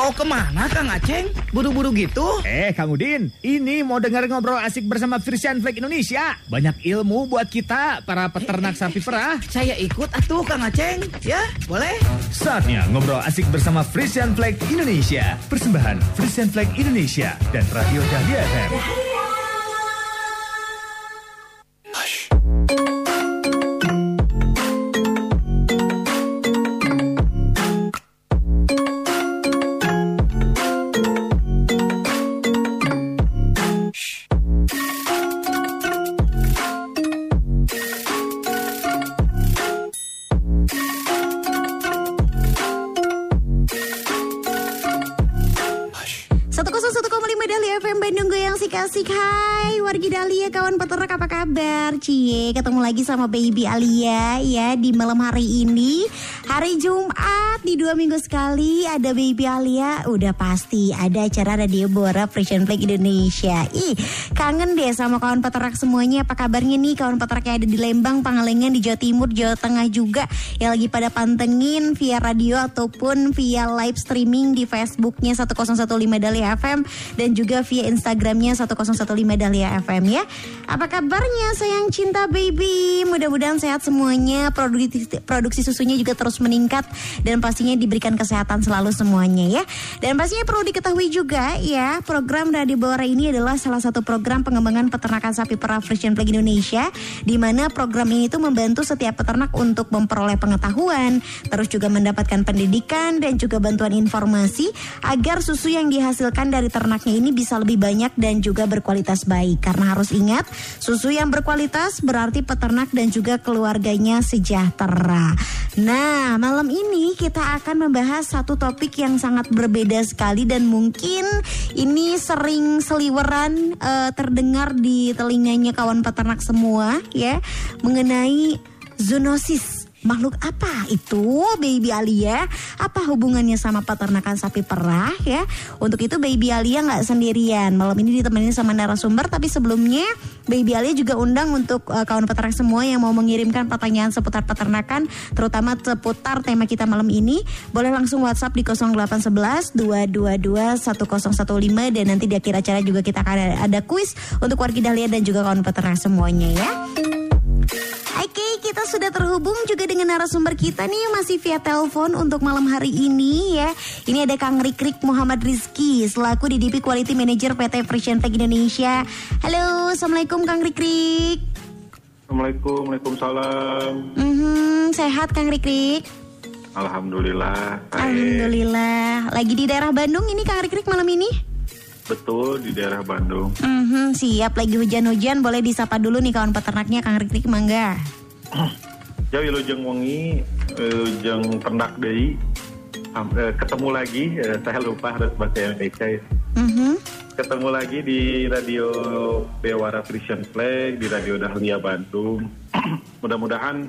Mau ke mana Kang Aceng? Buru-buru gitu? Eh Kang Udin, ini mau dengar ngobrol asik bersama Frisian Flag Indonesia. Banyak ilmu buat kita, para peternak sapi perah. Saya ikut atuh Kang Aceng. Ya, boleh? Saatnya ngobrol asik bersama Frisian Flag Indonesia. Persembahan Frisian Flag Indonesia dan Radio Dahlia FM. Ketemu lagi sama baby Alia ya di malam hari ini Hari Jumat di dua minggu sekali ada baby Alia. Udah pasti ada acara Radio Bora Frisian Flag Indonesia. Ih kangen deh sama kawan peternak semuanya. Apa kabarnya nih? Kawan peternak yang ada di Lembang, Pangalengan, di Jawa Timur, Jawa Tengah juga. Yang lagi pada pantengin via radio ataupun via live streaming di Facebooknya 1015 Dahlia FM dan juga via Instagramnya 1015 Dahlia FM ya. Apa kabarnya sayang cinta baby? Mudah-mudahan sehat semuanya, produksi, produksi susunya juga terus meningkat dan pastinya diberikan kesehatan selalu semuanya ya. Dan pastinya perlu diketahui juga ya, program Radio Bawara ini adalah salah satu program pengembangan peternakan sapi perah Frisian Flag Indonesia di mana program ini tuh membantu setiap peternak untuk memperoleh pengetahuan, terus juga mendapatkan pendidikan dan juga bantuan informasi agar susu yang dihasilkan dari ternaknya ini bisa lebih banyak dan juga berkualitas baik. Karena harus ingat, susu yang berkualitas berarti peternak dan juga keluarganya sejahtera. Nah, malam ini kita akan membahas satu topik yang sangat berbeda sekali dan mungkin ini sering seliweran eh, terdengar di telinganya kawan peternak semua ya mengenai zoonosis. Makhluk apa itu Baby Alia? Apa hubungannya sama peternakan sapi perah ya? Untuk itu Baby Alia nggak sendirian. Malam ini ditemenin sama narasumber. Tapi sebelumnya Baby Alia juga undang untuk uh, kawan peternak semua yang mau mengirimkan pertanyaan seputar peternakan, terutama seputar tema kita malam ini. Boleh langsung WhatsApp di 0811 222 1015 dan nanti di akhir acara juga kita akan ada kuis untuk warga Dahlia dan juga kawan peternak semuanya ya. Kita sudah terhubung juga dengan narasumber kita nih masih via telepon untuk malam hari ini ya. Ini ada Kang Rikrik Muhammad Rizky selaku DDP Quality Manager PT Frisian Tech Indonesia. Halo, Assalamualaikum Kang Rikrik. Assalamualaikum, Waalaikumsalam. Mhm, sehat Kang Rikrik? Alhamdulillah. baik. Alhamdulillah. Lagi di daerah Bandung ini Kang Rikrik malam ini? Betul di daerah Bandung. Mhm, siap lagi hujan-hujan boleh disapa dulu nih kawan peternaknya Kang Rikrik mangga. Jauh ya jeng wengi, eh, jeng ternak. Am- eh, ketemu lagi, eh, saya lupa harus bahasa Indonesia. ya. Mhm. Ketemu lagi di radio Bewara Christian Flag, di radio Dahlia Bandung. Mudah-mudahan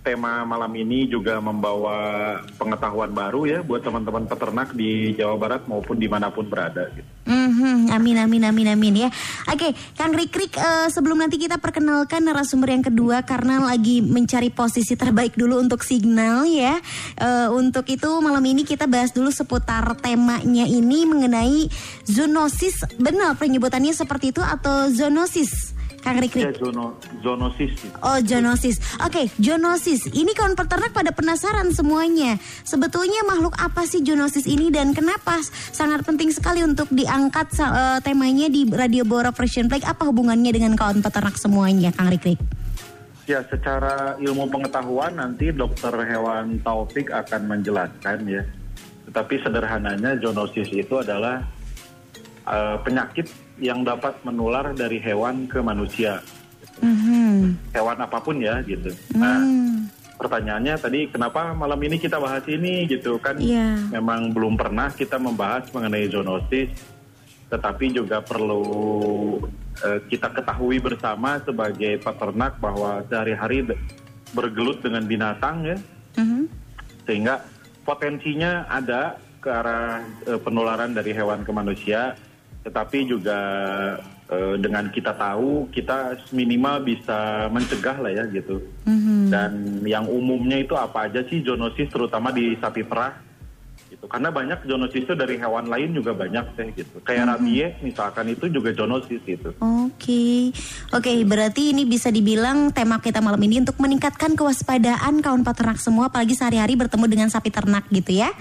tema malam ini juga membawa pengetahuan baru ya buat teman-teman peternak di Jawa Barat maupun di mana pun berada. Gitu. Mhm, amin amin amin amin ya. Oke, Kang Rikrik eh, sebelum nanti kita perkenalkan narasumber yang kedua karena lagi mencari posisi terbaik dulu untuk signal ya. Eh, untuk itu malam ini kita bahas dulu seputar temanya ini mengenai zoonosis. Benar penyebutannya seperti itu atau zoonosis? Kang Ya Rikrik. zono, zoonosis. Oh, zoonosis. Oke, zoonosis. Ini kawan peternak pada penasaran semuanya. Sebetulnya makhluk apa sih zoonosis ini dan kenapa sangat penting sekali untuk diangkat eh, temanya di Radio Bora Frisian Flag? Apa hubungannya dengan kawan peternak semuanya, Kang Rikrik? Ya, secara ilmu pengetahuan nanti dokter hewan Taufik akan menjelaskan ya. Tetapi sederhananya zoonosis itu adalah eh, penyakit yang dapat menular dari hewan ke manusia. Mhm. Hewan apa pun ya gitu. Nah, Hmm. pertanyaannya tadi kenapa malam ini kita bahas ini gitu kan? Iya. Memang belum pernah kita membahas mengenai zoonosis, tetapi juga perlu eh, kita ketahui bersama sebagai peternak bahwa sehari-hari be- bergelut dengan binatang ya, Mhm. sehingga potensinya ada ke arah eh, penularan dari hewan ke manusia, tetapi juga eh, dengan kita tahu kita minimal bisa mencegah lah ya gitu. Mhm. Dan yang umumnya itu apa aja sih zoonosis terutama di sapi perah? gitu. Karena banyak zoonosis itu dari hewan lain juga banyak teh gitu. Kayak rabies misalkan itu juga zoonosis gitu. Oke, oke berarti ini bisa dibilang tema kita malam ini untuk meningkatkan kewaspadaan kawan peternak semua, apalagi sehari-hari bertemu dengan sapi ternak gitu ya.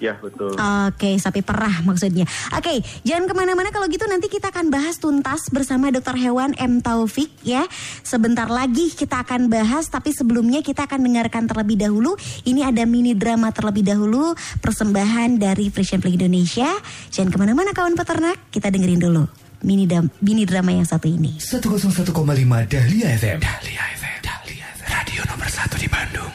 Ya betul. Oke, sapi perah maksudnya. Oke, jangan ke mana-mana kalau gitu nanti kita akan bahas tuntas bersama dokter hewan M Taufik ya. Sebentar lagi kita akan bahas, tapi sebelumnya kita akan dengarkan terlebih dahulu. Ini ada mini drama terlebih dahulu persembahan dari Frisian Flag Indonesia. Jangan ke mana-mana kawan peternak, kita dengerin dulu mini, dam, mini drama yang satu ini. 101,5 Dahlia FM. Dahlia FM. Dahlia FM. Radio nomor satu di Bandung.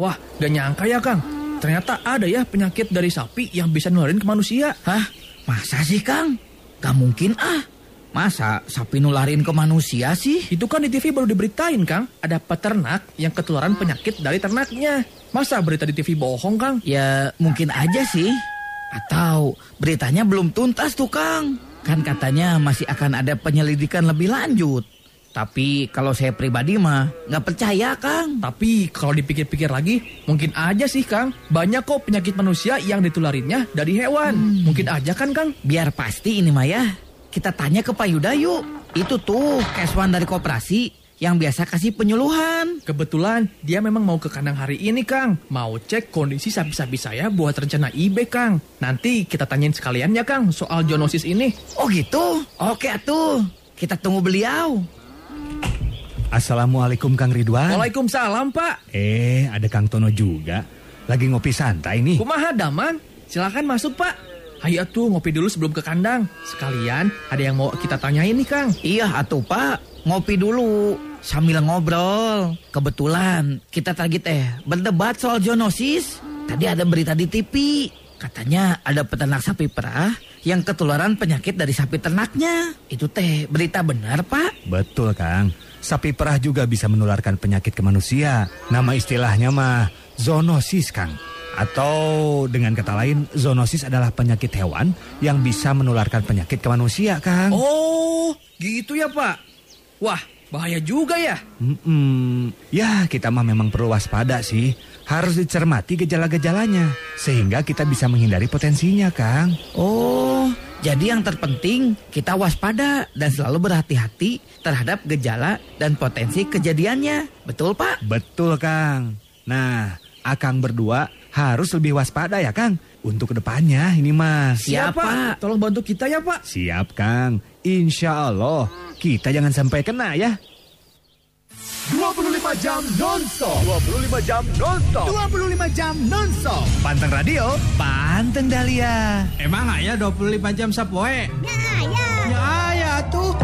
Wah, gak nyangka ya Kang. Ternyata ada ya penyakit dari sapi yang bisa nularin ke manusia. Hah? Masa sih, Kang? Gak mungkin ah. Masa sapi nularin ke manusia sih? Itu kan di TV baru diberitain Kang. Ada peternak yang ketularan penyakit dari ternaknya. Masa berita di TV bohong Kang? Ya, mungkin aja sih. Atau beritanya belum tuntas tuh, Kang. Kan katanya masih akan ada penyelidikan lebih lanjut. Tapi kalau saya pribadi mah nggak percaya Kang. Tapi kalau dipikir-pikir lagi, mungkin aja sih Kang. Banyak kok penyakit manusia yang ditularinnya dari hewan. Hmm. Mungkin aja kan Kang? Biar pasti ini mah ya. Kita tanya ke Pak Yuda yuk. Itu tuh Keswan dari koperasi yang biasa kasih penyuluhan. Kebetulan dia memang mau ke kandang hari ini Kang. Mau cek kondisi sapi-sapi saya buat rencana IB Kang. Nanti kita tanyain sekalian ya Kang soal zoonosis ini. Oh gitu? Oke atuh. Kita tunggu beliau. Assalamualaikum Kang Ridwan. Waalaikumsalam Pak. Eh, ada Kang Tono juga. Lagi ngopi santai nih. Kumaha Daman? Silakan masuk Pak. Hayo tuh ngopi dulu sebelum ke kandang. Sekalian ada yang mau kita tanyain nih Kang. Iya atuh Pak. Ngopi dulu sambil ngobrol. Kebetulan kita tadi teh berdebat soal zoonosis. Tadi ada berita di TV. Katanya ada peternak sapi perah yang ketularan penyakit dari sapi ternaknya. Itu teh berita benar, Pak? Betul, Kang. Sapi perah juga bisa menularkan penyakit ke manusia. Nama istilahnya mah zoonosis, Kang. Atau dengan kata lain, zoonosis adalah penyakit hewan yang bisa menularkan penyakit ke manusia, Kang. Oh, gitu ya, Pak. Wah, bahaya juga ya. Mm-mm. Ya, kita mah memang perlu waspada sih. Harus dicermati gejala-gejalanya sehingga kita bisa menghindari potensinya, Kang. Oh, jadi yang terpenting kita waspada dan selalu berhati-hati terhadap gejala dan potensi kejadiannya. Betul, Pak? Betul, Kang. Nah, Akang berdua harus lebih waspada ya, Kang. Untuk ke depannya ini mas. Siap, Pak. Tolong bantu kita ya, Pak. Siap, Kang. Insya Allah kita jangan sampai kena ya. 25 jam non-stop 25 jam non-stop 25 jam non-stop. Panteng Radio, Panteng Dahlia. Emang aya 25 jam sapoe? Ya, ya. Ya aya tuh.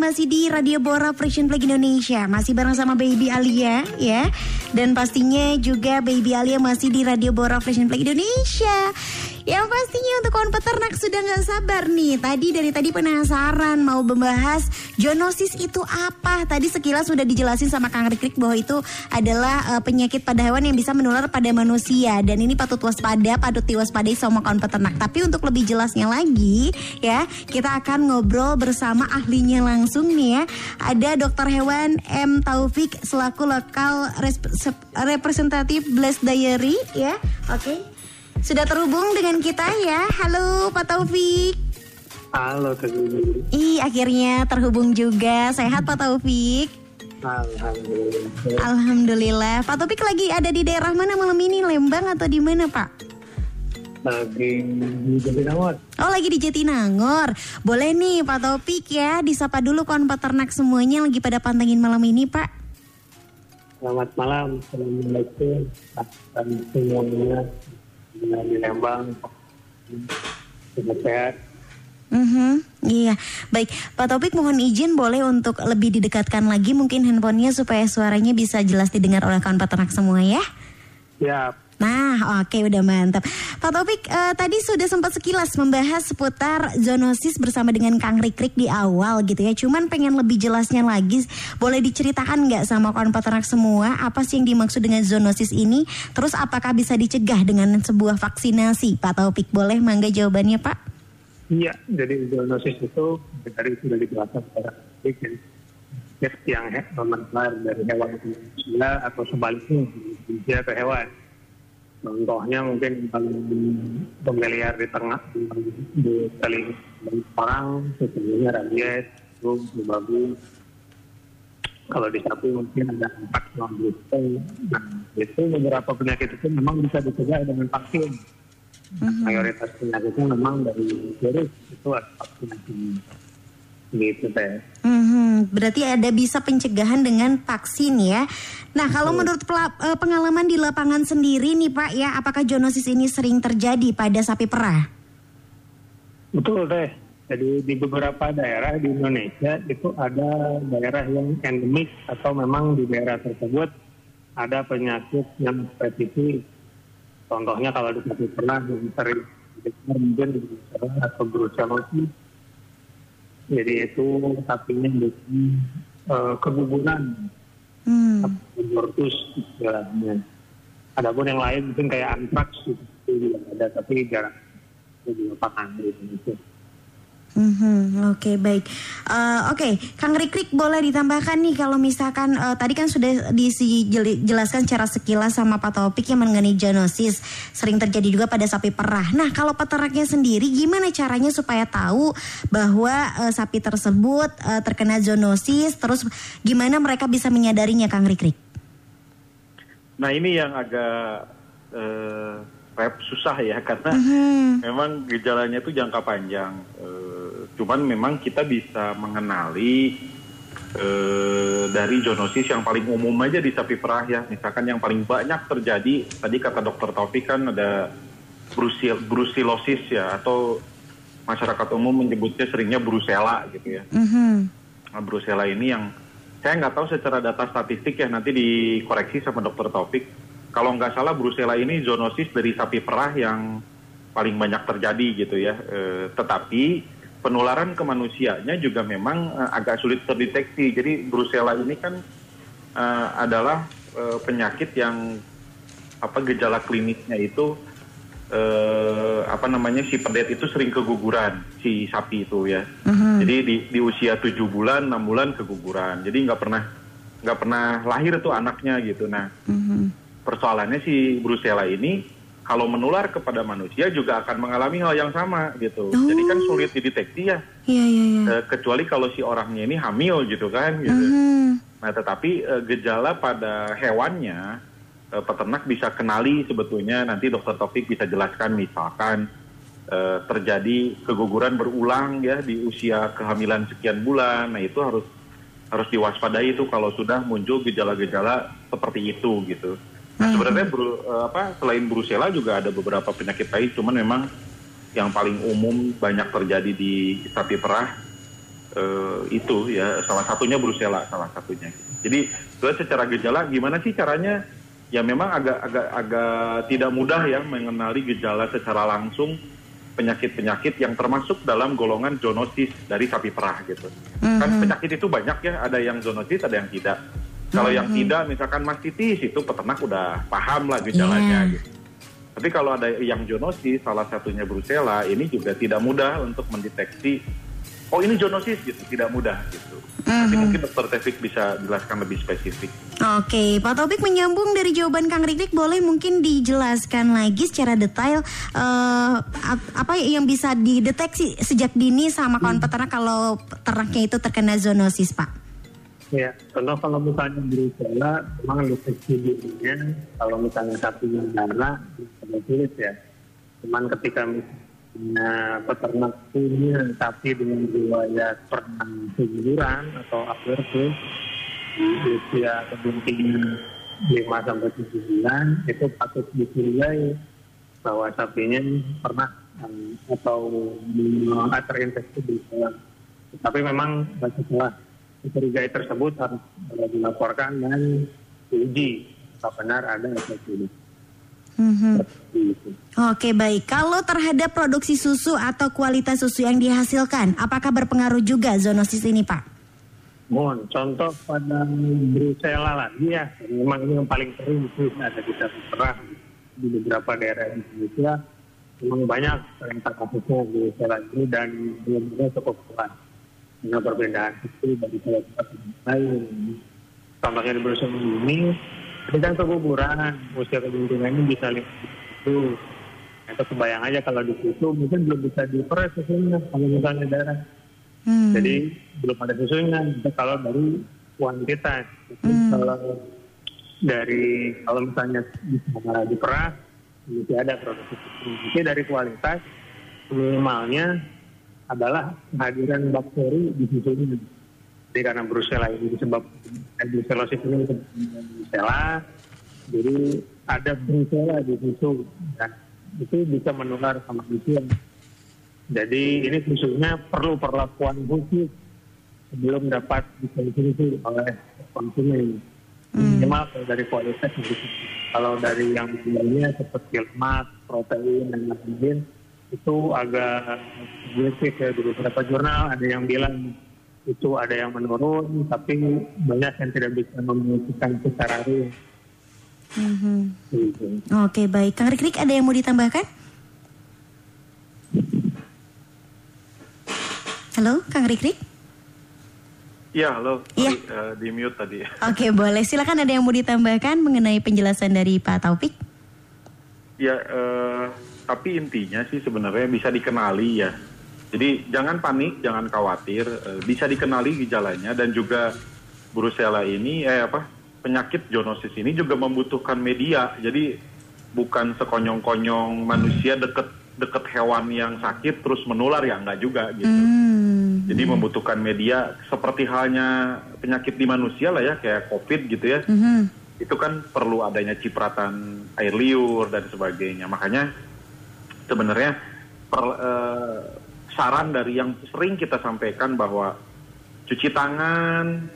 Masih di Radio Bora Frisian Flag Indonesia. Masih bareng sama Baby Alia ya. Dan pastinya juga Baby Alia masih di Radio Bora Frisian Flag Indonesia yang pastinya untuk kawan peternak sudah nggak sabar nih. Tadi dari tadi penasaran mau membahas zoonosis itu apa. Tadi sekilas sudah dijelasin sama Kang Rikrik bahwa itu adalah uh, penyakit pada hewan yang bisa menular pada manusia dan ini patut waspada, patut diwaspadai sama kawan peternak. Tapi untuk lebih jelasnya lagi ya, kita akan ngobrol bersama ahlinya langsung nih ya. Ada dokter hewan M Taufik selaku lokal representatif Blast Diary ya. Oke. Okay. Sudah terhubung dengan kita ya. Halo Pak Taufik. Halo Taufik. Ih, akhirnya terhubung juga. Sehat Pak Taufik? Alhamdulillah. Alhamdulillah. Pak Taufik lagi ada di daerah mana malam ini? Lembang atau di mana, Pak? Lagi di Jatinangor. Oh, lagi di Jatinangor. Boleh nih Pak Taufik ya, disapa dulu kawan peternak semuanya lagi pada pantengin malam ini, Pak. Selamat malam. Assalamualaikum. Semuanya di Lembang. Sehat. Mm -hmm, iya, baik. Pak Topik mohon izin boleh untuk lebih didekatkan lagi mungkin handphonenya supaya suaranya bisa jelas didengar oleh kawan peternak semua ya? Ya. Nah, oke udah mantap. Pak Topik eh, tadi sudah sempat sekilas membahas seputar zoonosis bersama dengan Kang Rikrik di awal gitu ya. Cuman pengen lebih jelasnya lagi, boleh diceritakan nggak sama kawan peternak semua apa sih yang dimaksud dengan zoonosis ini? Terus apakah bisa dicegah dengan sebuah vaksinasi? Pak Taufik boleh mangga jawabannya Pak? Iya, jadi zoonosis itu dari sudah dijelaskan secara ya. yang he- menular dari hewan ke manusia atau sebaliknya manusia ke hewan. Contohnya mungkin paling familiar di tengah di, di teling dari orang, sebenarnya rabies, flu babi. Kalau di sapi mungkin ada empat non Nah, itu beberapa penyakit itu memang bisa dicegah dengan vaksin. Nah, mayoritas penyakitnya memang dari virus itu ada vaksinasi. Gitu teh. Mhm, berarti ada bisa pencegahan dengan vaksin ya. Nah, kalau menurut eh, pengalaman di lapangan sendiri nih Pak ya, apakah zoonosis ini sering terjadi pada sapi perah? Betul teh. Jadi di beberapa daerah di Indonesia itu ada daerah yang endemik atau memang di daerah tersebut ada penyakit yang spesifik. Contohnya kalau di sapi perah yang sering mungkin atau brucellosis. Jadi itu sapinya jadi eh, keguguran Hmm. abortus istilahnya. Adapun yang lain mungkin kayak antraks gitu, itu juga ada tapi jarang itu di lapangan di Mhm, Oke baik, Eh, oke Kang Rikrik boleh ditambahkan nih kalau misalkan eh, tadi kan sudah dijelaskan secara sekilas sama Pak Topik yang mengenai zoonosis sering terjadi juga pada sapi perah. Nah kalau peternaknya sendiri gimana caranya supaya tahu bahwa eh, sapi tersebut eh, terkena zoonosis, terus gimana mereka bisa menyadarinya Kang Rikrik? Nah ini yang agak eh, rep susah ya karena Mhm. memang gejalanya itu jangka panjang. Eh, cuman memang kita bisa mengenali eh, dari zoonosis yang paling umum aja di sapi perah ya. Misalkan yang paling banyak terjadi tadi kata dokter Taufik kan ada brusil, brusilosis ya atau masyarakat umum menyebutnya seringnya brusela gitu ya. Mhm. Nah, Brucella ini yang saya nggak tahu secara data statistik ya nanti dikoreksi sama dokter Taufik. Kalau nggak salah Brucella ini zoonosis dari sapi perah yang paling banyak terjadi gitu ya. Eh, tetapi penularan ke manusianya juga memang eh, agak sulit terdeteksi. Jadi Brucella ini kan eh, adalah eh, penyakit yang apa gejala klinisnya itu eh, apa namanya si pedet itu sering keguguran si sapi itu ya. Jadi di, di usia tujuh bulan, enam bulan keguguran. Jadi nggak pernah nggak pernah lahir tuh anaknya gitu. Nah Mhm. Persoalannya si Brucella ini kalau menular kepada manusia juga akan mengalami hal yang sama gitu. Jadi kan sulit dideteksi ya. Iya iya iya. Eh, kecuali kalau si orangnya ini hamil gitu kan. Gitu. Mhm. Nah, tetapi eh, gejala pada hewannya eh, peternak bisa kenali sebetulnya nanti dokter Taufik bisa jelaskan misalkan terjadi keguguran berulang ya di usia kehamilan sekian bulan. Nah, itu harus harus diwaspadai itu kalau sudah muncul gejala-gejala seperti itu gitu. Nah, sebenarnya bru- eh, apa selain brucella juga ada beberapa penyakit lain cuman memang yang paling umum banyak terjadi di sapi perah eh, itu ya salah satunya brucella salah satunya. Jadi secara gejala gimana sih caranya? Ya memang agak agak agak tidak mudah ya mengenali gejala secara langsung penyakit-penyakit yang termasuk dalam golongan zoonosis dari sapi perah gitu. Kan penyakit itu banyak ya, ada yang zoonosis, ada yang tidak. Kalau yang tidak misalkan mastitis itu peternak udah paham lah gejalanya Iya. gitu. Tapi kalau ada yang zoonosis, salah satunya brucella, ini juga tidak mudah untuk mendeteksi. Oh ini zoonosis gitu, tidak mudah gitu. Nanti mungkin dokter Tevik bisa jelaskan lebih spesifik. Oke, Pak Topik menyambung dari jawaban Kang Rikrik, boleh mungkin dijelaskan lagi secara detail ap- apa yang bisa dideteksi sejak dini sama kawan peternak kalau ternaknya itu terkena zoonosis, Pak? Ya, contoh kalau misalnya Brucella, memang deteksi dirinya kalau misalnya sapinya darah, agak sulit ya. Cuman ketika misalnya peternak punya sapi dengan riwayat pernah keguguran atau abortus di usia kebuntingan 5 sampai 7 bulan, itu patut dicurigai bahwa sapinya pernah um, atau terinfeksi Brucella. Tapi memang setelah dicurigai tersebut harus uh, dilaporkan dan diuji apakah benar ada atau tidak. Mhm. Gitu. Oke baik, kalau terhadap produksi susu atau kualitas susu yang dihasilkan, apakah berpengaruh juga zoonosis ini Pak? Mohon contoh pada Brucella lagi ya, memang ini yang paling sering itu ada kita perah di beberapa daerah di Indonesia. Memang banyak rentak kasusnya Brucella ini dan belum cukup kuat. Dengan perbedaan itu dari salah satu lain. Contohnya di Brucella ini, ini kan keguguran, usia keguntingannya bisa lima itu. Itu kebayang aja kalau di situ mungkin belum bisa diperas susunya kalau misalnya darah. Hmm. Jadi belum ada susunya. Itu kalau dari kuantitas. Jadi Hmm. Kalau dari kalau misalnya bisa diperas, mesti ada produksi susu. Tapi dari kualitas minimalnya adalah kehadiran bakteri di susunya. Jadi karena Brucella ini disebab eh, brucellosis ini Brucella, jadi ada Brucella di susu. Dan itu bisa menular sama manusia. Jadi ini susunya perlu perlakuan khusus sebelum dapat dikonsumsi oleh konsumen. Minimal kalau dari kualitas. Kalau dari yang lainnya seperti lemak, protein dan lain-lain itu agak subjektif ya di beberapa jurnal ada yang bilang itu ada yang menurun tapi banyak yang tidak bisa membuktikan secara real. Mhm. Gitu. Oke baik, Kang Rikrik ada yang mau ditambahkan? Halo, Kang Rikrik? Iya, halo. Iya. Eh, di mute tadi. Oke boleh, silakan ada yang mau ditambahkan mengenai penjelasan dari Pak Taufik? Ya, eh, tapi intinya sih sebenarnya bisa dikenali ya. Jadi jangan panik, jangan khawatir, eh, bisa dikenali gejalanya dan juga Brucella ini, eh apa, penyakit zoonosis ini juga membutuhkan media. Jadi bukan sekonyong-konyong manusia deket deket hewan yang sakit terus menular ya enggak juga gitu. Hmm. Jadi membutuhkan media seperti halnya penyakit di manusia lah ya kayak COVID gitu ya. Mhm. Itu kan perlu adanya cipratan air liur dan sebagainya. Makanya sebenarnya per- eh, saran dari yang sering kita sampaikan bahwa cuci tangan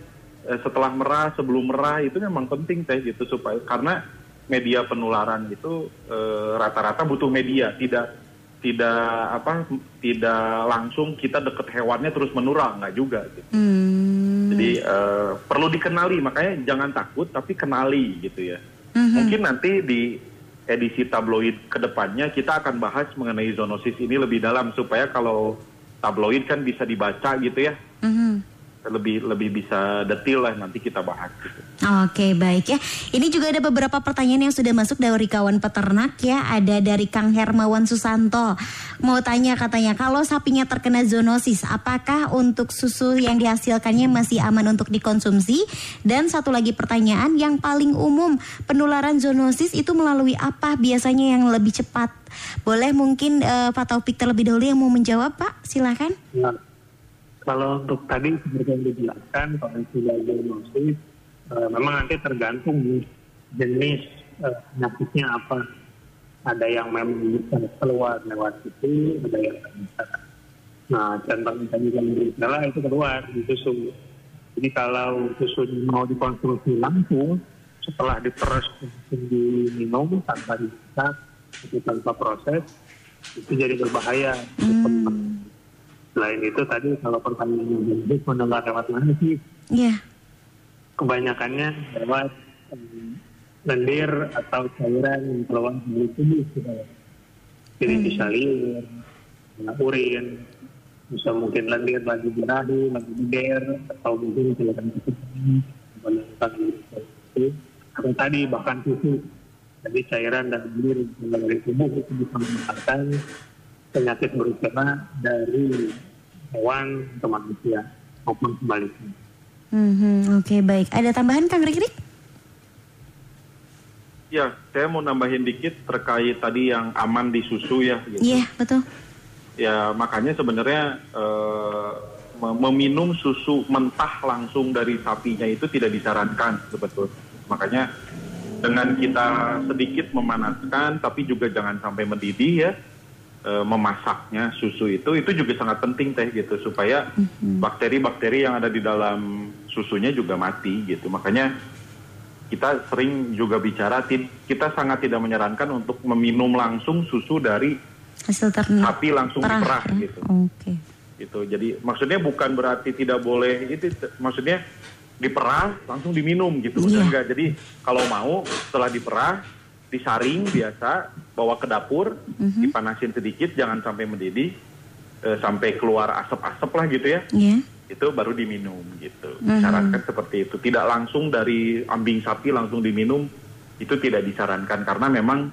eh, setelah merah, sebelum merah itu memang penting teh gitu supaya karena media penularan itu eh, rata-rata butuh media, tidak tidak apa tidak langsung kita deket hewannya terus menular nggak juga gitu. Hmm. Jadi eh, perlu dikenali, makanya jangan takut tapi kenali gitu ya. Mhm. Mungkin nanti di edisi tabloid ke depannya kita akan bahas mengenai zoonosis ini lebih dalam supaya kalau tabloid kan bisa dibaca gitu ya, Mhm. Lebih lebih bisa detail lah nanti kita bahas. Gitu. Oke baik ya. Ini juga ada beberapa pertanyaan yang sudah masuk dari kawan peternak ya. Ada dari Kang Hermawan Susanto. Mau tanya katanya kalau sapinya terkena zoonosis, apakah untuk susu yang dihasilkannya masih aman untuk dikonsumsi? Dan satu lagi pertanyaan yang paling umum, penularan zoonosis itu melalui apa biasanya yang lebih cepat? Boleh mungkin eh, Pak Taufik terlebih dahulu yang mau menjawab Pak? Silakan. Nah, kalau untuk tadi seperti yang dijelaskan, kalau sudah diagnosis, eh, memang nanti tergantung jenis penyakitnya apa. Ada yang memang bisa keluar lewat itu, ada yang bisa. Nah, contohnya tadi yang berbicara itu keluar di susu. Jadi kalau susu mau dikonsumsi langsung, setelah diperes diminum tanpa dimasak, tanpa proses, itu jadi berbahaya. Hmm. Selain itu tadi kalau pertanyaan yang lebih mendengar lewat mana sih? Ya. Kebanyakannya lewat em, lendir atau cairan yang keluar dari tubuh. Jadi bisa liur, urin, bisa mungkin lendir lagi berahi, lagi lendir, atau mungkin cairan itu. Atau tadi bahkan susu, jadi cairan dan lendir yang keluar dari tubuh itu bisa menyebabkan penyakit berusaha dari hewan ke manusia maupun sebaliknya. Mhm, Oke baik. Ada tambahan Kang Rikrik? Ya, saya mau nambahin dikit terkait tadi yang aman di susu ya. Gitu. Iya betul. Ya makanya sebenarnya eh, mem- meminum susu mentah langsung dari sapinya itu tidak disarankan sebetulnya. Makanya dengan kita sedikit memanaskan tapi juga jangan sampai mendidih ya memasaknya susu itu itu juga sangat penting teh gitu supaya bakteri-bakteri yang ada di dalam susunya juga mati gitu. Makanya kita sering juga bicara kita sangat tidak menyarankan untuk meminum langsung susu dari Hasil ternak. sapi langsung diperah ya? gitu. Oke. Gitu. Jadi maksudnya bukan berarti tidak boleh itu maksudnya diperah langsung diminum gitu. Iya. Enggak. Jadi kalau mau setelah diperah disaring biasa bawa ke dapur Mhm. dipanasin sedikit jangan sampai mendidih eh, sampai keluar asap-asap lah gitu ya. Iya. Itu baru diminum gitu. Mhm. Disarankan seperti itu. Tidak langsung dari ambing sapi langsung diminum itu tidak disarankan karena memang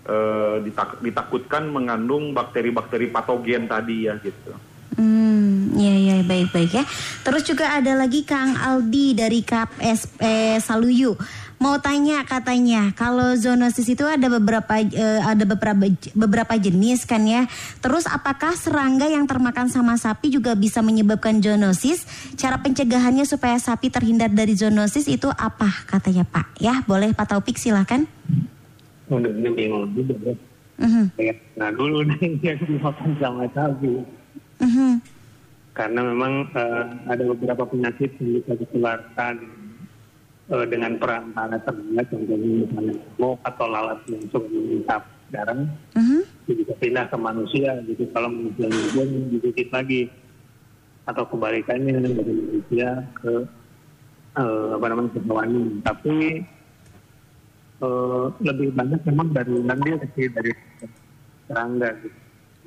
eh, ditak- ditakutkan mengandung bakteri-bakteri patogen tadi ya gitu. Hmm, ya ya baik-baik ya. Terus juga ada lagi Kang Aldi dari KPSP Saluyu. Mau tanya katanya, kalau zoonosis itu ada beberapa eh, ada beberapa beberapa jenis kan ya. Terus apakah serangga yang termakan sama sapi juga bisa menyebabkan zoonosis? Cara pencegahannya supaya sapi terhindar dari zoonosis itu apa katanya Pak? Ya, boleh Pak Taufik silakan. Udah ini bingung juga ya. Mhm, Nah dulu nih yang dimakan sama sapi. mhm, Karena memang eh, ada beberapa penyakit yang bisa ditularkan eh, dengan perantara ternak, contohnya misalnya nyamuk atau lalat yang suka menghisap darah, mhm. itu bisa pindah ke manusia. Jadi kalau manusia juga digigit lagi atau kebalikannya dari manusia ke eh, apa namanya ke. Tapi eh, lebih banyak memang dari nanti sih dari serangga. Gitu.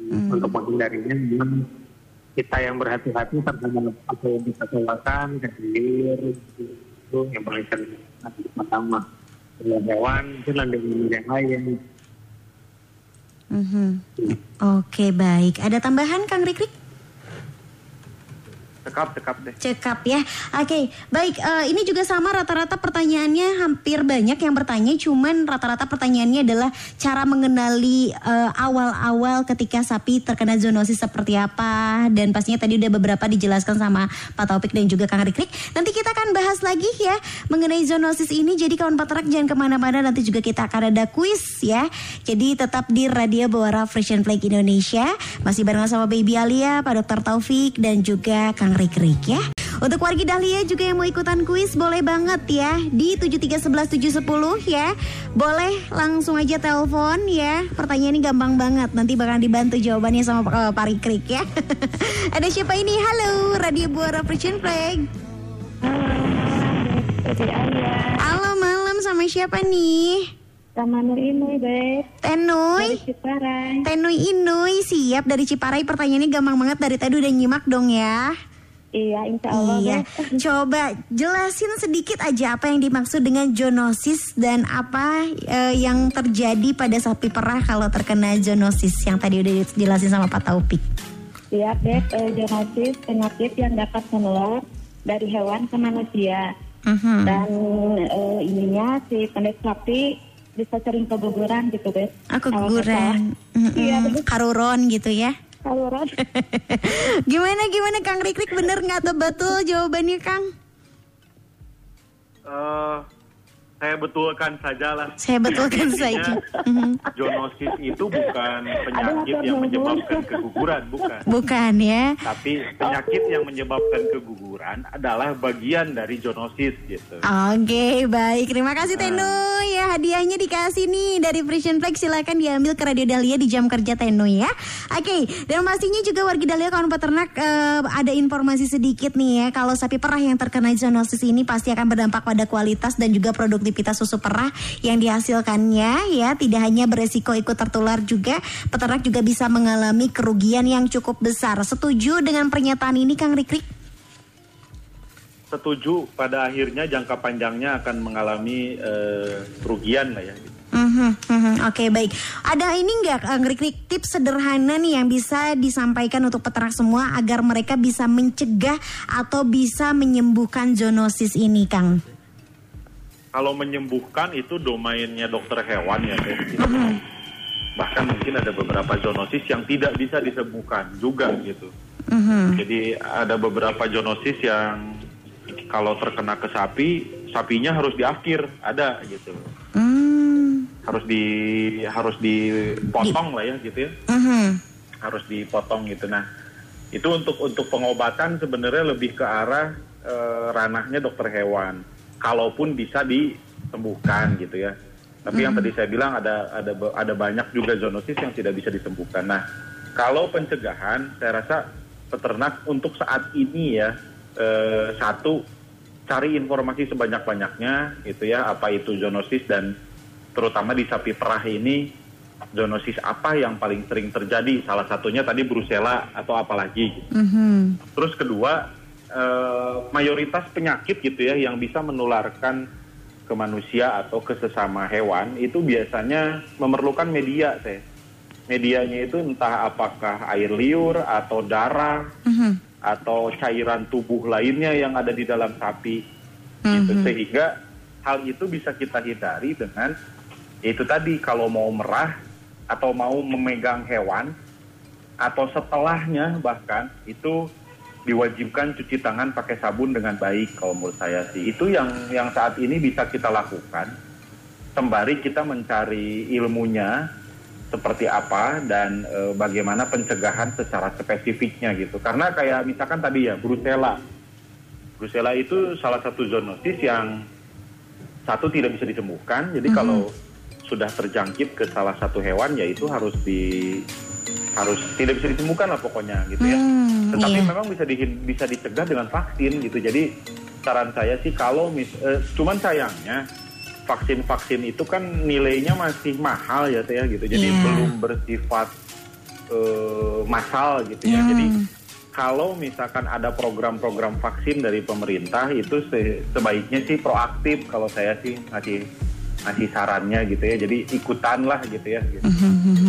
Untuk menghindarinya memang kita yang berhati-hati terhadap apa yang kita keluarkan, kedir, itu yang paling sering pertama. Dengan hewan, itu nanti yang lain. mhm. Oke baik. Ada tambahan Kang Rikrik? Cekap, cekap deh. Cekap ya. Oke, baik. eh, ini juga sama rata-rata pertanyaannya hampir banyak yang bertanya. Cuman rata-rata pertanyaannya adalah cara mengenali eh, awal-awal ketika sapi terkena zoonosis seperti apa. Dan pastinya tadi udah beberapa dijelaskan sama Pak Taufik dan juga Kang Rikrik. Nanti kita akan bahas lagi ya mengenai zoonosis ini. Jadi kawan peternak jangan ke mana-mana. Nanti juga kita akan ada kuis ya. Jadi tetap di Radio Bawara Fresh and Flake Indonesia. Masih bareng sama Baby Alia, Pak Dr. Taufik dan juga Kang Rikrik ya. Untuk wargi Dahlia juga yang mau ikutan kuis boleh banget ya di 7311710 ya. Boleh langsung aja telepon ya. Pertanyaan ini gampang banget. Nanti bakal dibantu jawabannya sama eh, Pak Rikrik ya. Ada siapa ini? Halo, Radio Buara Fresh Flag. Halo malam sama siapa nih? Sama Nur Inui, Beb. Tenui. Dari Ciparai. Tenui Inui siap dari Ciparai pertanyaannya gampang banget dari tadi udah nyimak dong ya. Iya, insya Allah, Iya. Coba jelasin sedikit aja apa yang dimaksud dengan zoonosis dan apa eh, yang terjadi pada sapi perah kalau terkena zoonosis yang tadi udah dijelasin sama Pak Taufik. Iya, Beb. Eh, zoonosis penyakit yang dapat menular dari hewan ke manusia. Mhm. Dan eh, ininya si pendek sapi bisa sering keguguran gitu, Beb. Ah, keguguran. kita- Iya, Mhm. betul. Karuron gitu ya. Saluran. gimana gimana Kang Rikrik bener nggak tuh betul jawabannya Kang? Eh, saya betulkan saja lah. Saya betulkan saja. Mhm. Zoonosis itu bukan penyakit yang menyebabkan keguguran, bukan. Bukan ya. Tapi penyakit yang menyebabkan keguguran adalah bagian dari zoonosis gitu. Oke, baik. Terima kasih Teno ya. Hadiahnya dikasih nih dari Frisian Flag. Silakan diambil ke Radio Dahlia di jam kerja Teno ya. Oke, dan pastinya juga warga Dahlia kawan peternak eh, ada informasi sedikit nih ya. Kalau sapi perah yang terkena zoonosis ini pasti akan berdampak pada kualitas dan juga produktivitas susu perah yang dihasilkannya ya. Tidak hanya beresiko ikut tertular juga, peternak juga bisa mengalami kerugian yang cukup besar. Setuju dengan pernyataan ini Kang Rikrik? Setuju pada akhirnya jangka panjangnya akan mengalami eh, kerugian lah ya. Mhm, mhm. Oke baik. Ada ini nggak Kang Rikrik tips sederhana nih yang bisa disampaikan untuk peternak semua agar mereka bisa mencegah atau bisa menyembuhkan zoonosis ini, Kang? Kalau menyembuhkan itu domainnya dokter hewan ya. Beb. Bahkan mungkin ada beberapa zoonosis yang tidak bisa disembuhkan juga gitu. Mhm. Jadi ada beberapa zoonosis yang kalau terkena ke sapi, sapinya harus diakhir, ada gitu. Hmm. Harus di harus dipotong lah ya gitu ya. Mhm. Harus dipotong gitu. Nah, itu untuk untuk pengobatan sebenarnya lebih ke arah eh, ranahnya dokter hewan. Kalaupun bisa di sembuhkan gitu ya. Tapi yang tadi saya bilang ada ada ada banyak juga zoonosis yang tidak bisa disembuhkan. Nah, kalau pencegahan saya rasa peternak untuk saat ini ya eh, satu cari informasi sebanyak-banyaknya gitu ya apa itu zoonosis dan terutama di sapi perah ini zoonosis apa yang paling sering terjadi salah satunya tadi brucella atau apalagi gitu. Mhm. terus kedua eh, mayoritas penyakit gitu ya yang bisa menularkan ke manusia atau ke sesama hewan itu biasanya memerlukan media teh. Medianya itu entah apakah air liur atau darah Mhm. atau cairan tubuh lainnya yang ada di dalam sapi gitu. Sehingga hal itu bisa kita hindari dengan itu tadi kalau mau merah atau mau memegang hewan atau setelahnya bahkan itu diwajibkan cuci tangan pakai sabun dengan baik kalau menurut saya sih. Itu yang yang saat ini bisa kita lakukan. Sembari kita mencari ilmunya seperti apa dan e, bagaimana pencegahan secara spesifiknya gitu. Karena kayak misalkan tadi ya brucella. Brucella itu salah satu zoonosis yang satu tidak bisa disembuhkan. Jadi kalau sudah terjangkit ke salah satu hewan ya itu harus di harus tidak bisa disembuhkan lah pokoknya gitu ya Hmm, tetapi iya. memang bisa di, bisa dicegah dengan vaksin gitu jadi saran saya sih kalau mis, eh, cuman sayangnya vaksin-vaksin itu kan nilainya masih mahal ya saya gitu jadi Iya. belum bersifat eh, massal gitu ya Hmm. jadi kalau misalkan ada program-program vaksin dari pemerintah itu se- sebaiknya sih proaktif kalau saya sih ngasih ngasih sarannya gitu ya jadi ikutan lah gitu ya gitu.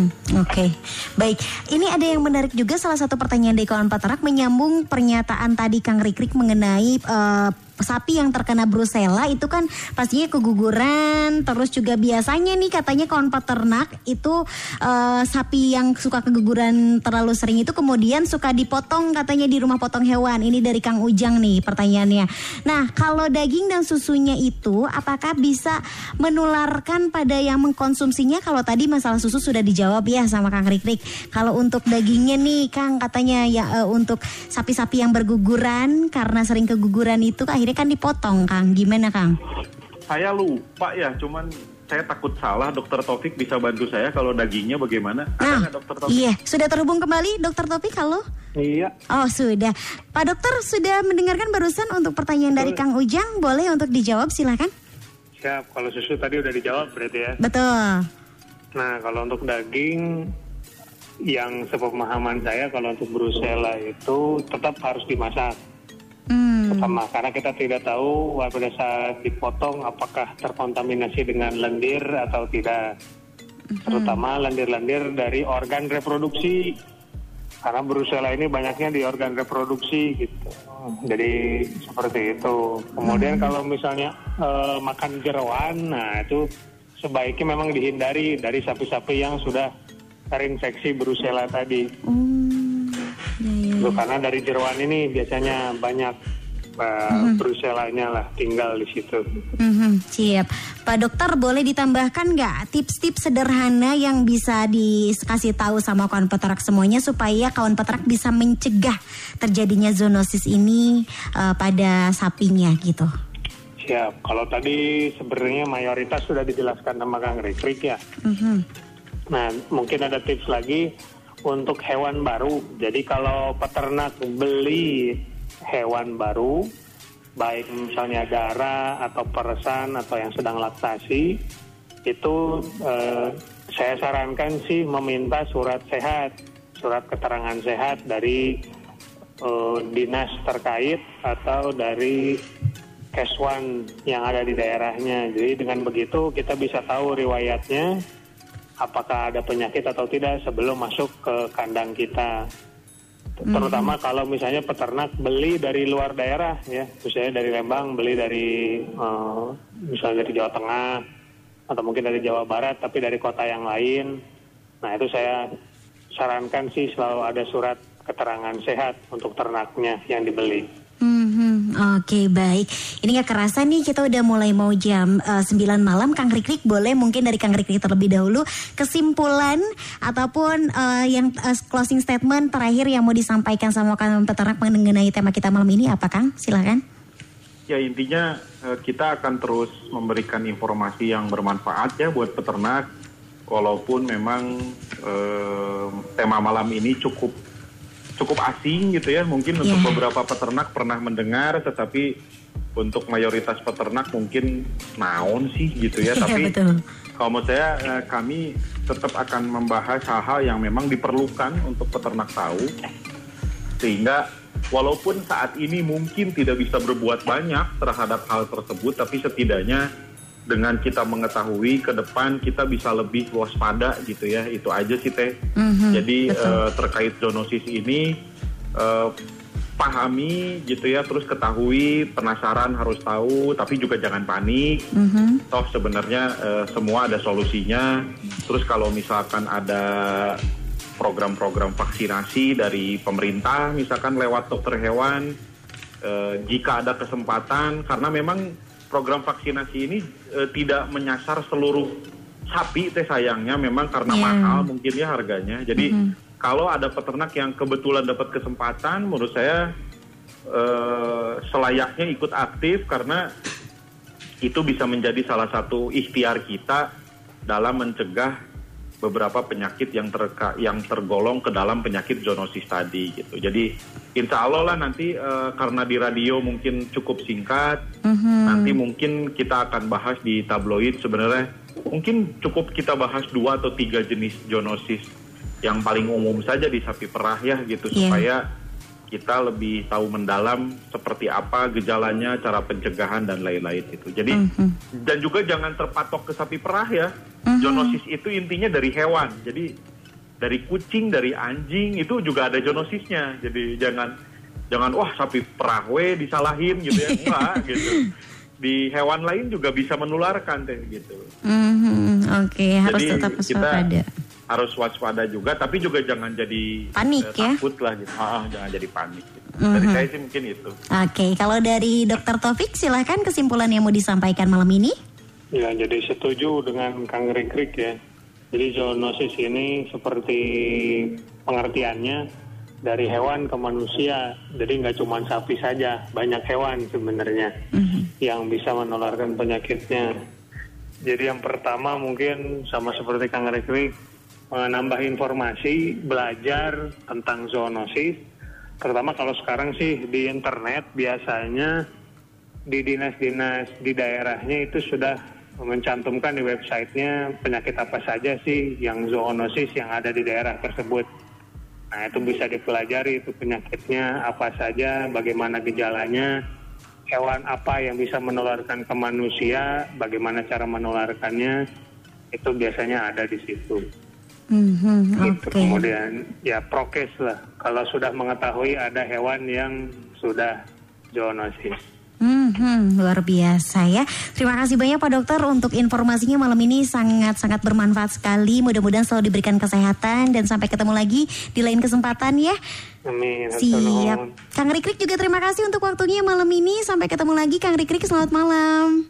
Mhm, Oke, baik. Ini ada yang menarik juga salah satu pertanyaan dari kawan peternak menyambung pernyataan tadi Kang Rikrik mengenai eh, sapi yang terkena brucella itu kan pastinya keguguran, terus juga biasanya nih katanya kawan peternak itu eh, sapi yang suka keguguran terlalu sering itu kemudian suka dipotong katanya di rumah potong hewan. Ini dari Kang Ujang nih pertanyaannya. Nah, kalau daging dan susunya itu apakah bisa menularkan pada yang mengkonsumsinya? Kalau tadi masalah susu sudah dijawab ya sama Kang Rikrik. Kalau untuk dagingnya nih Kang katanya ya eh, untuk sapi-sapi yang berguguran karena sering keguguran itu akhirnya kan dipotong Kang. Gimana Kang? Saya lupa ya, cuman saya takut salah. Dokter Taufik bisa bantu saya kalau dagingnya bagaimana? Ada Nah, nggak Dokter Taufik? iya, sudah terhubung kembali Dokter Topik, halo? Iya, Oh sudah, Pak Dokter sudah mendengarkan barusan untuk pertanyaan dari Kang Ujang, boleh untuk dijawab silakan. siap. Kalau susu tadi udah dijawab berarti ya. Betul. Nah, kalau untuk daging yang sepemahaman saya kalau untuk brucella itu tetap harus dimasak. Hmm. Pertama, karena kita tidak tahu pada saat dipotong apakah terkontaminasi dengan lendir atau tidak. Terutama lendir-lendir dari organ reproduksi. Karena brucella ini banyaknya di organ reproduksi gitu. Jadi seperti itu. Kemudian kalau misalnya eh, makan jeroan, nah itu sebaiknya memang dihindari dari sapi-sapi yang sudah terinfeksi brucella tadi. Hmm. Ya, ya. Itu karena dari jeroan ini biasanya banyak uh, brucellanya lah tinggal di situ. Mhm, siap. Pak Dokter boleh ditambahkan nggak tips-tips sederhana yang bisa dikasih tahu sama kawan peternak semuanya supaya kawan peternak bisa mencegah terjadinya zoonosis ini eh, pada sapinya gitu. Siap. Kalau tadi sebenarnya mayoritas sudah dijelaskan sama Kang Rikrik ya. Mhm. Nah, mungkin ada tips lagi untuk hewan baru. Jadi kalau peternak beli hewan baru, baik misalnya darah atau peresan atau yang sedang laktasi, itu eh, saya sarankan sih meminta surat sehat, surat keterangan sehat dari eh, dinas terkait atau dari Keswan yang ada di daerahnya. Jadi dengan begitu kita bisa tahu riwayatnya apakah ada penyakit atau tidak sebelum masuk ke kandang kita. Terutama kalau misalnya peternak beli dari luar daerah ya, misalnya dari Lembang beli dari eh, misalnya dari Jawa Tengah atau mungkin dari Jawa Barat tapi dari kota yang lain. Nah, itu saya sarankan sih selalu ada surat keterangan sehat untuk ternaknya yang dibeli. Mhm, Oke baik, ini gak kerasa nih kita udah mulai mau jam eh, 9 malam Kang Rikrik boleh mungkin dari Kang Rikrik terlebih dahulu Kesimpulan ataupun eh, yang eh, closing statement terakhir yang mau disampaikan sama kawan peternak mengenai tema kita malam ini apa Kang? Silakan Ya intinya kita akan terus memberikan informasi yang bermanfaat ya buat peternak. Walaupun memang eh, tema malam ini cukup cukup asing gitu ya. Mungkin untuk Iya. beberapa peternak pernah mendengar, tetapi untuk mayoritas peternak mungkin naon sih gitu ya. Iya, Tapi betul. kalau menurut saya eh, kami tetap akan membahas hal-hal yang memang diperlukan untuk peternak tahu sehingga walaupun saat ini mungkin tidak bisa berbuat banyak terhadap hal tersebut tapi setidaknya dengan kita mengetahui ke depan kita bisa lebih waspada gitu ya itu aja sih teh Mhm, jadi betul. eh, terkait zoonosis ini eh, pahami gitu ya terus ketahui penasaran harus tahu tapi juga jangan panik Mhm. toh sebenarnya eh, semua ada solusinya. Terus kalau misalkan ada program-program vaksinasi dari pemerintah, misalkan lewat dokter hewan, jika ada kesempatan, karena memang program vaksinasi ini eh, tidak menyasar seluruh sapi, teh sayangnya memang karena Iya. mahal mungkin ya harganya. Jadi kalau ada peternak yang kebetulan dapat kesempatan, menurut saya eh, selayaknya ikut aktif karena itu bisa menjadi salah satu ikhtiar kita dalam mencegah beberapa penyakit yang terka, yang tergolong ke dalam penyakit zoonosis tadi gitu. Jadi insya Allah lah nanti eh, karena di radio mungkin cukup singkat, nanti mungkin kita akan bahas di tabloid sebenarnya mungkin cukup kita bahas dua atau tiga jenis zoonosis yang paling umum saja di sapi perah ya gitu Iya. supaya kita lebih tahu mendalam seperti apa gejalanya, cara pencegahan dan lain-lain itu. Jadi dan juga jangan terpatok ke sapi perah ya. Zoonosis itu intinya dari hewan. Jadi dari kucing, dari anjing itu juga ada zoonosisnya. Jadi jangan jangan wah sapi perah we disalahin gitu ya. Enggak gitu. Di hewan lain juga bisa menularkan teh gitu. Mhm, Oke, harus Jadi tetap waspada. Harus waspada juga, tapi juga jangan jadi Panik, eh, ya? takut lah gitu. Ah, ah, jangan jadi panik. Gitu. Dari saya sih mungkin itu. Oke, kalau dari Dokter Taufik silahkan kesimpulan yang mau disampaikan malam ini. Ya, jadi setuju dengan Kang Rikrik ya. Jadi zoonosis ini seperti pengertiannya dari hewan ke manusia. Jadi nggak cuma sapi saja, banyak hewan sebenarnya yang bisa menularkan penyakitnya. Jadi yang pertama mungkin sama seperti Kang Rikrik menambah informasi, belajar tentang zoonosis. Terutama kalau sekarang sih di internet biasanya di dinas-dinas di daerahnya itu sudah mencantumkan di websitenya penyakit apa saja sih yang zoonosis yang ada di daerah tersebut. Nah itu bisa dipelajari itu penyakitnya apa saja, bagaimana gejalanya, hewan apa yang bisa menularkan ke manusia, bagaimana cara menularkannya, itu biasanya ada di situ. Mhm, Gitu. Oke. Kemudian ya prokes lah. Kalau sudah mengetahui ada hewan yang sudah zoonosis. Mhm, luar biasa ya. Terima kasih banyak Pak Dokter untuk informasinya malam ini sangat-sangat bermanfaat sekali. Mudah-mudahan selalu diberikan kesehatan dan sampai ketemu lagi di lain kesempatan ya. Amin. Siap. Kang Rikrik juga terima kasih untuk waktunya malam ini. Sampai ketemu lagi Kang Rikrik. Selamat malam.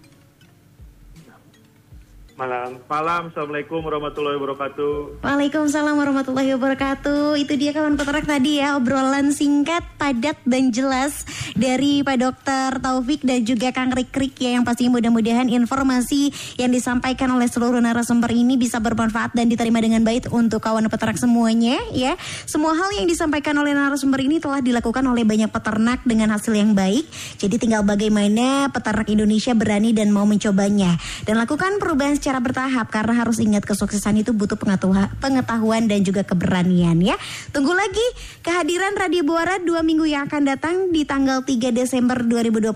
Malam. Malam, Assalamualaikum warahmatullahi wabarakatuh. Waalaikumsalam warahmatullahi wabarakatuh. Itu dia kawan peternak tadi ya obrolan singkat, padat dan jelas dari Pak Dokter Taufik dan juga Kang Rikrik ya yang pastinya mudah-mudahan informasi yang disampaikan oleh seluruh narasumber ini bisa bermanfaat dan diterima dengan baik untuk kawan peternak semuanya ya. Semua hal yang disampaikan oleh narasumber ini telah dilakukan oleh banyak peternak dengan hasil yang baik. Jadi tinggal bagaimana peternak Indonesia berani dan mau mencobanya dan lakukan perubahan secara bertahap karena harus ingat kesuksesan itu butuh pengetahuan, dan juga keberanian ya. Tunggu lagi kehadiran Radio Buara dua minggu yang akan datang di tanggal 3 Desember 2021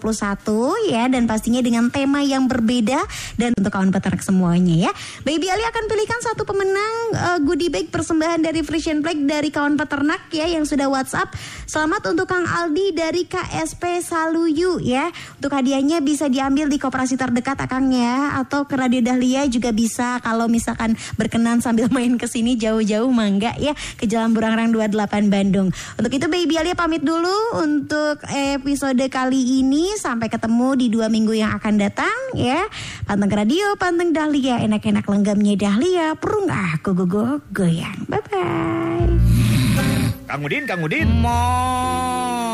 ya dan pastinya dengan tema yang berbeda dan untuk kawan peternak semuanya ya. Baby Ali akan pilihkan satu pemenang eh, goodie bag persembahan dari Frisian Flag dari kawan peternak ya yang sudah WhatsApp. Selamat untuk Kang Aldi dari KSP Saluyu ya. Untuk hadiahnya bisa diambil di koperasi terdekat Akang ya atau ke Radio Dahlia juga bisa kalau misalkan berkenan sambil main ke sini jauh-jauh mangga ya ke Jalan Burangrang 28 Bandung. Untuk itu Baby Alia pamit dulu untuk episode kali ini sampai ketemu di dua minggu yang akan datang ya. Panteng Radio, Panteng Dahlia, enak-enak lenggamnya Dahlia, perung aku gogo goyang. Bye bye. Kang Udin, Kang Udin. Mo.